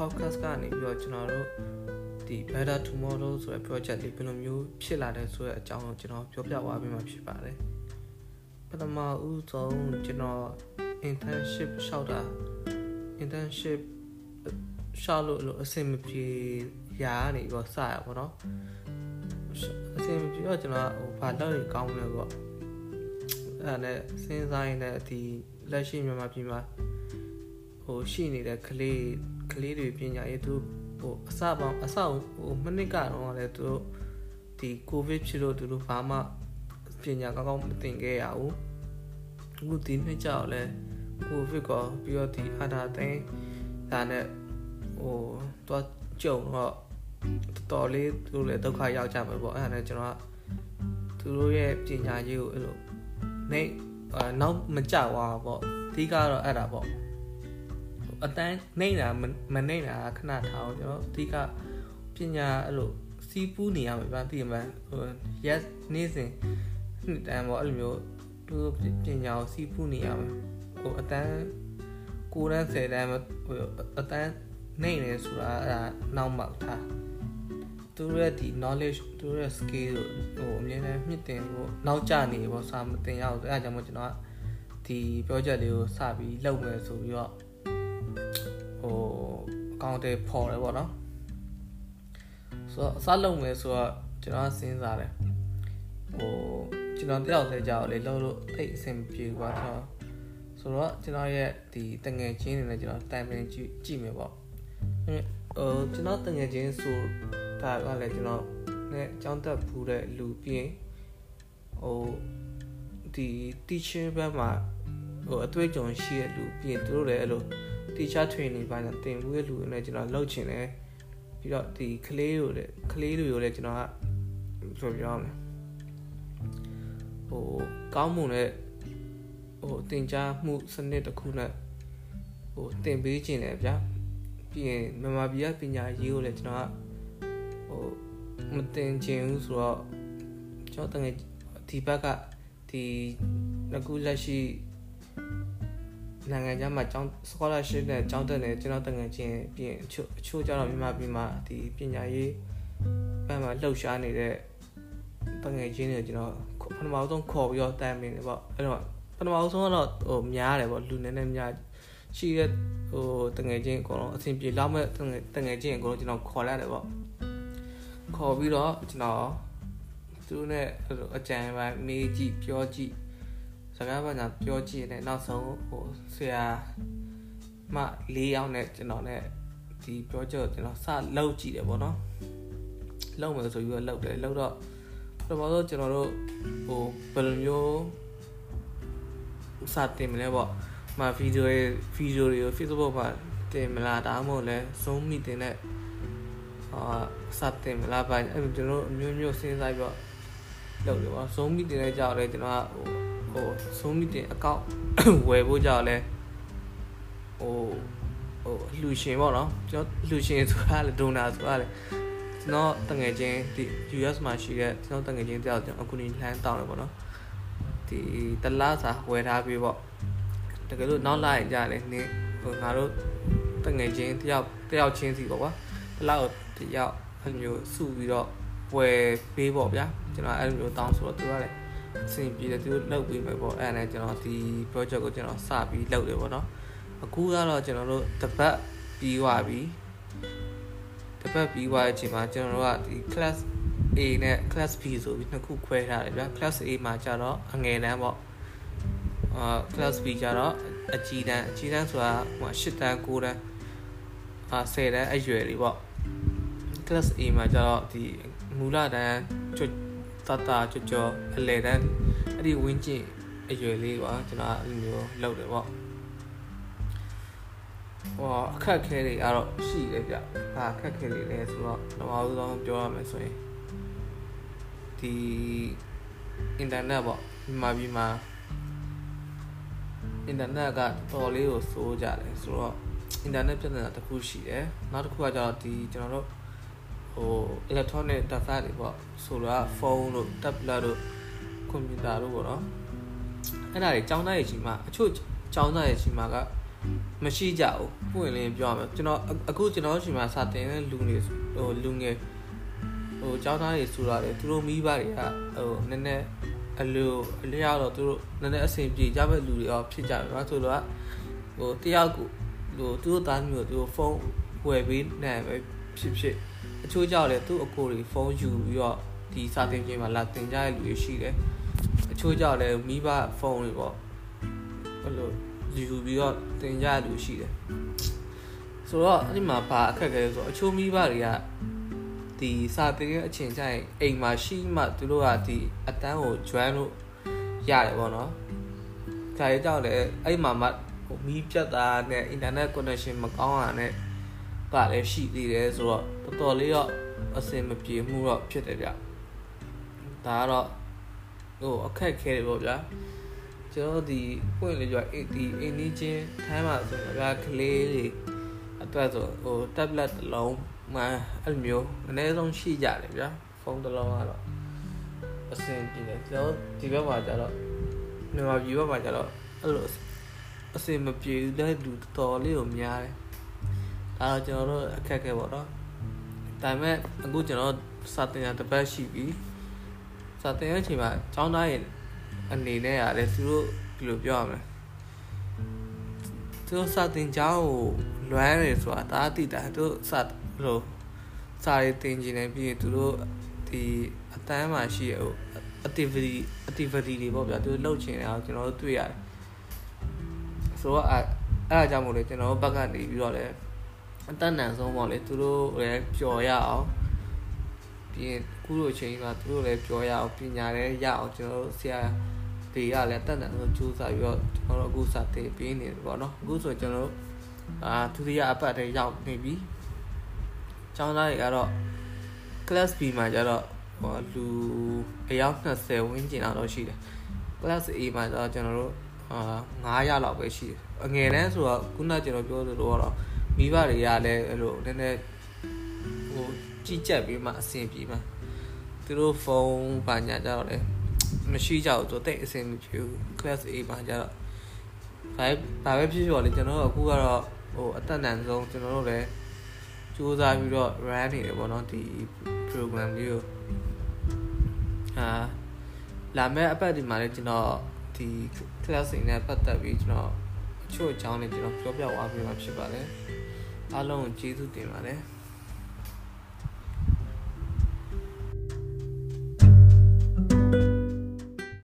podcast ကနေပြီးတော့ကျွန်တော်တို့ဒီ Better Tomorrow ဆိုတဲ့ project လေးဘယ်လိုမျိုးဖြစ်လာတယ်ဆိုတဲ့အကြောင်းကိုကျွန်တော်ပြောပြသွားပေးမှာဖြစ်ပါတယ်ပထမဦးဆုံးကျွန်တော် internship ရှောက်တာ internship ရှောက်လို့လို့အဆင်မပြေရာကနေပြီးတော့စရပါတော့အဆင်မပြေတော့ကျွန်တော်ဟိုဘာလုပ်ရင်ကောင်းလဲပေါ့အဲ့ဒါနဲ့စဉ်းစားရင်လည်းဒီလက်ရှိမြန်မာပြည်မှာဟိုရှိနေတဲ့ကလေး ကလေးတွေပညာရေးသူဟိုအစပေါင်းအစဟိုမနစ်ကတော့လည်းသူတို့ဒီကိုဗစ်ဖြစ်လို့သူတို့ဘာမှပညာကောင်းကောင်းမသင်ခဲ့ရဘူးအခုဒီနှစ်ကြောက်လဲကိုဗစ်ကောပြီးတော့ဒီအာတာသိန်းဒါနဲ့ဟိုတော့ကြုံတော့တော်တော်လေးသူတို့လည်းဒုက္ခရောက်ကြမှာပေါ့အဲ့ဒါနဲ့ကျွန်တော်ကသူတို့ရဲ့ပညာရေးကိုအဲ့လိုနေအာနောက်မကြောက်သွားပေါ့အဓိကတော့အဲ့ဒါပေါ့ အတန်းနေတာမနေတာခဏထားအောင်ကျွန်တော်အဓိကပညာအဲ့လိုစီးပူးနေရမှာဗျာသိရမှာဟို yes နေ့စဉ်နှစ်တန်းပေါ့အဲ့လိုမျိုးသူပညာကိုစီးပူးနေရမှာဟိုအတန်းကိုတန်း10တန်းဟိုအတန်းနေနေဆိုတာအဲ့ဒါနောက်မှထားသူတို့ရဲ့ဒီ knowledge သူတို့ရဲ့ skill ဟိုအမြဲတမ်းမြင့်တင်ဖို့နောက်ကျနေပေါ့စာမတင်ရအောင်အဲ့ဒါကြောင့်မို့ကျွန်တော်ကဒီ project လေးကိုစပြီးလုပ်မယ်ဆိုပြီးတော့ဟို အကောင့်တွေပေါ်တယ်ပေါ့နော်ဆိုတော့အစလုပ်မယ်ဆိုတော့ကျွန်တော်စဉ်းစားတယ်ဟိုကျွန်တော်တယောက်တည်းကြောက်လေလှုပ်လို့သိအဆင်ပြေကွာဆိုတော့ဆိုတော့ကျွန်တော်ရဲ့ဒီတငယ်ချင်းတွေနဲ့ကျွန်တော်တိုင်ပင်ကြည့်ကြည့်မယ်ပေါ့ဟိုကျွန်တော်တငယ်ချင်းဆိုတာကလည်းကျွန်တော်နဲ့အကြောင်းတက်ဖူးတဲ့လူပြင်ဟိုဒီ teacher ဘက်မှာဟိုအတွေ့အကြုံရှိတဲ့လူပြင်သူတို့လည်းအဲ့လို teacher training ပိုင်းနဲ့တင်မှုရဲ့လူတွေနဲ့ကျွန်တော်လှုပ်ချင်တယ်ပြီးတော့ဒီကလေးတွေလည်းကလေးတွေကိုလည်းကျွန်တော်ကဆိုပြောရမယ်ဟိုကောင်းမွန်တဲ့ဟိုတင် जा မှုစနစ်တစ်ခုနဲ့ဟိုတင်ပေးခြင်းတယ်ဗျာပြီးရင်မြန်မာပြည်ကပညာရေးကိုလည်းကျွန်တော်ကဟိုမတင်ခြင်းဘူးဆိုတော့ကျွန်တော်တကယ်ဒီဘက်ကဒီအခုလက်ရှိ နိုင်ငံခြားမှာကျောင်း scholarship နဲ့ကျောင်းတက်နေကျွန်တော်တကယ်ချင်းပြီးရင်အချို့အချို့ကျတော့မြန်မာပြည်မှာဒီပညာရေးဘက်မှာလှုပ်ရှားနေတဲ့တကယ်ချင်းတွေကျွန်တော်ပထမဆုံးခေါ်ပြီးတော့တမ်းမင်းတယ်ပေါ့အဲ့တော့ပထမဆုံးကတော့ဟိုများတယ်ပေါ့လူနည်းနည်းများရှိတဲ့ဟိုတငယ်ချင်းအကုန်လုံးအဆင်ပြေလောက်မဲ့တငယ်တငယ်ချင်းအကုန်လုံးကျွန်တော်ခေါ်လိုက်တယ်ပေါ့ခေါ်ပြီးတော့ကျွန်တော်သူနဲ့အကြံပိုင်းမေးကြည့်ပြောကြည့်စ ကားပါညာပြောကြည့်နေနောက်ဆုံးဟိုဆရာမ၄ယောက်နဲ့ကျွန်တော်နဲ့ဒီ project ကျွန်တော်စလုပ်ကြည့်တယ်ပေါ့နော်လုပ်မယ်ဆိုပြီးတော့လုပ်တယ်လုပ်တော့ပထမဆုံးကျွန်တော်တို့ဟိုဘယ်လိုမျိုးစတင်မလဲပေါ့မှာဗီဒီယိုတွေဗီဒီယိုတွေကို Facebook မှာတင်မလားဒါမှမဟုတ်လဲ Zoom meeting နဲ့အာစတင်မလားပါအဲ့ကျွန်တော်အမျိုးမျိုးစဉ်းစားပြီးတော့လုပ်တယ်ပေါ့ Zoom meeting နဲ့ကြောက်တယ်ကျွန်တော်ကဟို ဟို Zoom meeting account ဝယ်ဖို့ကြောက်လဲဟိုဟိုလူရှင်ပေါ့နော်ကျွန်တော်လူရှင်ဆိုတာလေဒိုနာဆိုတာလေကျွန်တော်တငယ်ချင်းဒီ US မှာရှိတဲ့ကျွန်တော်တငယ်ချင်းတယောက်ကျွန်တော်အခုနေလှမ်းတောင်းတယ်ပေါ့နော်ဒီတလားစာဝယ်ထားပြီးပေါ့တကယ်လို့နောက်လာရင်ကြာလေနင်းဟိုငါတို့တငယ်ချင်းတယောက်တယောက်ချင်းစီပေါ့ကွာတလားကိုတယောက်အဲ့လိုမျိုးစုပြီးတော့ဝယ်ပေးပေါ့ဗျာကျွန်တော်အဲ့လိုမျိုးတောင်းဆိုတော့သူကလည်း အဆင်ပြေတယ်သူလုပ်ပြီးမယ်ပေါ့အဲ့ဒါနဲ့ကျွန်တော်ဒီ project ကိုကျွန်တော်စပြီးလုပ်တယ်ပေါ့နော်အခုကတော့ကျွန်တော်တို့တပတ်ပြီးသွားပြီတပတ်ပြီးသွားတဲ့အချိန်မှာကျွန်တော်တို့ကဒီ class A နဲ့ class B ဆိုပြီးနှစ်ခုခွဲထားတယ်ဗျာ class A မှာကျတော့အငယ်တန်းပေါ့အာ class B ကျတော့အကြီးတန်းအကြီးတန်းဆိုတာဟို8တန်း9တန်းအာ10တန်းအရွယ်တွေပေါ့ class A မှာကျတော့ဒီမူလတန်းချွတ် တတာချွတ်ချောအလယ်တန်းအဲ့ဒီဝင်းကျင်အရွယ်လေးပါကျွန်တော်အဲ့လိုမျိုးလုပ်တယ်ပေါ့ဟောအခက်ခဲတွေကတော့ရှိတယ်ဗျ။ဒါအခက်ခဲတွေလည်းဆိုတော့နောက်ဆုံးပြောရမယ်ဆိုရင်ဒီ internet ပေါ့မြန်မာပြည်မှာ internet ကတော်လေးကိုစိုးကြတယ်ဆိုတော့ internet ပြဿနာတစ်ခုရှိတယ်နောက်တစ်ခုကကျတော့ဒီကျွန်တော်တို့ ဟို electronic device တွေပေါ့ဆိုတော့ဖုန်းတို့ tablet တို့ကွန်ပျူတာတို့ပေါ့နော်အဲ့ဒါတွေကျောင်းသားရဲ့ချိန်မှာအချို့ကျောင်းသားရဲ့ချိန်မှာကမရှိကြဘူးပွင့်လင်းပြောရမယ်ကျွန်တော်အခုကျွန်တော်ရှင်မှာစာတင်တဲ့လူနေဟိုလူငယ်ဟိုကျောင်းသားတွေဆိုရတယ်သူတို့မိဘတွေကဟိုနည်းနည်းအလိုအလျောက်တော့သူတို့နည်းနည်းအဆင်ပြေကြမဲ့လူတွေရောဖြစ်ကြတယ်ဘာဆိုတော့ဟိုတယောက်ကိုဟိုသူတို့သားမျိုးသူတို့ဖုန်းဝယ်ပေးနေပဲဖြစ်ဖြစ်အ ချို့ကြောင့်လည်းသူ့အကိုတွေဖုန်းယူပြီးတော့ဒီစာတင်ချိန်မှာလာတင်ကြတဲ့လူတွေရှိတယ်အချို့ကြောင့်လည်းမိဘဖုန်းတွေပေါ့ဘယ်လိုယူပြီးတော့တင်ကြတဲ့လူရှိတယ်ဆိုတော့အဲ့ဒီမှာဘာအခက်အခဲလဲဆိုတော့အချို့မိဘတွေကဒီစာတင်ရဲ့အချိန်ကျရင်အိမ်မှာရှိမှသူတို့ကဒီအတန်းကို join လို့ရတယ်ပေါ့နော်။ဒါကြောင့်လည်းအဲ့မှာမှဟိုမီးပြတ်တာနဲ့ internet connection မကောင်းတာနဲ့ ကလည်းရှိသေးတယ်ဆိုတော့တော်တော်လေးတော့အဆင်မပြေမှုတော့ဖြစ်တယ်ဗျ။ဒါကတော့ဟိုအခက်ခဲတယ်ပေါ့ဗျာ။ကျွန်တော်ဒီပွင့်လေကြဒီအင်းကြီးချင်းထိုင်းမှာဆိုတော့ဗျာကလေးတွေအတွက်ဆိုဟို tablet တစ်လုံးမှအဲ့လိုမျိုးအနည်းဆုံးရှိကြတယ်ဗျာဖုန်းတစ်လုံးကတော့အဆင်ပြေတယ်ကျွန်တော်ဒီဘက်မှာကျတော့မြန်မာပြည်ဘက်မှာကျတော့အဲ့လိုအဆင်မပြေဘူးတဲ့လူတော်လေးကိုများတယ် ဒါတော့ကျွန်တော်တို့အခက်အခဲပေါ့နော်ဒါပေမဲ့အခုကျွန်တော်စာတင်ရတစ်ပတ်ရှိပြီစာတင်ရအချိန်မှာចောင်းသားရဲ့အနေနဲ့ရတယ်သူတို့ဘယ်လိုပြောရမလဲသူတို့စာတင်ကြောင်းကိုလွမ်းတယ်ဆိုတာဒါအတိတာသူတို့စာလို့စာရေးတင်ကျင်နေပြီးရင်သူတို့ဒီအတန်းမှာရှိရဟို activity activity တွေပေါ့ဗျာသူတို့လုပ်ချင်တယ်အောင်ကျွန်တော်တို့တွေ့ရတယ်ဆိုတော့အဲ့အဲ့ဒါကြောင့်မို့လေကျွန်တော်တို့ဘက်ကနေပြီးတော့လေ အတန်းနံဆုံးပေါ့လေသူတို့လည်းပျော်ရအောင်ပြီးရင်ခုလိုအချိန်မှာသူတို့လည်းပျော်ရအောင်ပညာလည်းရအောင်ကျွန်တော်တို့ဆရာတွေကလည်းတက်တယ်လို့ကြိုးစားပြီးတော့ကျွန်တော်တို့အခုစတင်ပေးနေတယ်ပေါ့နော်အခုဆိုကျွန်တော်တို့အာဒုတိယအပတ်တည်းရောက်နေပြီကျောင်းသားတွေကတော့ class B မှာကျတော့ဟိုလူအယောက်20ဝန်းကျင်လောက်ရှိတယ် class A မှာကျတော့ကျွန်တော်တို့အာ900လောက်ပဲရှိတယ်အငယ်တန်းဆိုတော့ခုနကျွန်တော်ပြောသလိုတော့ မိဘတွေကလည်းအဲ့လိုနည်းနည်းဟိုကြည့်ကြက်ပြီးမှအဆင်ပြေမှာသူတို့ဖုန်းဘာညာကြတော့လေမရှိကြဘူးသူတိတ်အဆင်မပြေဘူး class A မှာကျတော့ဘာဘာပဲဖြစ်ဖြစ်လေကျွန်တော်တို့အခုကတော့ဟိုအသက်အနံဆုံးကျွန်တော်တို့လည်းစူးစမ်းပြီးတော့ run နေတယ်ပေါ့နော်ဒီ program လေးကိုအာလာမယ့်အပတ်ဒီမှာလည်းကျွန်တော်ဒီ class တွေနဲ့ပတ်သက်ပြီးကျွန်တော်အ ချို့အကြောင်းလေးကျွန်တော်ပြောပြသွားပေးမှာဖြစ်ပါတယ်အားလုံးကိုကျေးဇူးတင်ပါတယ်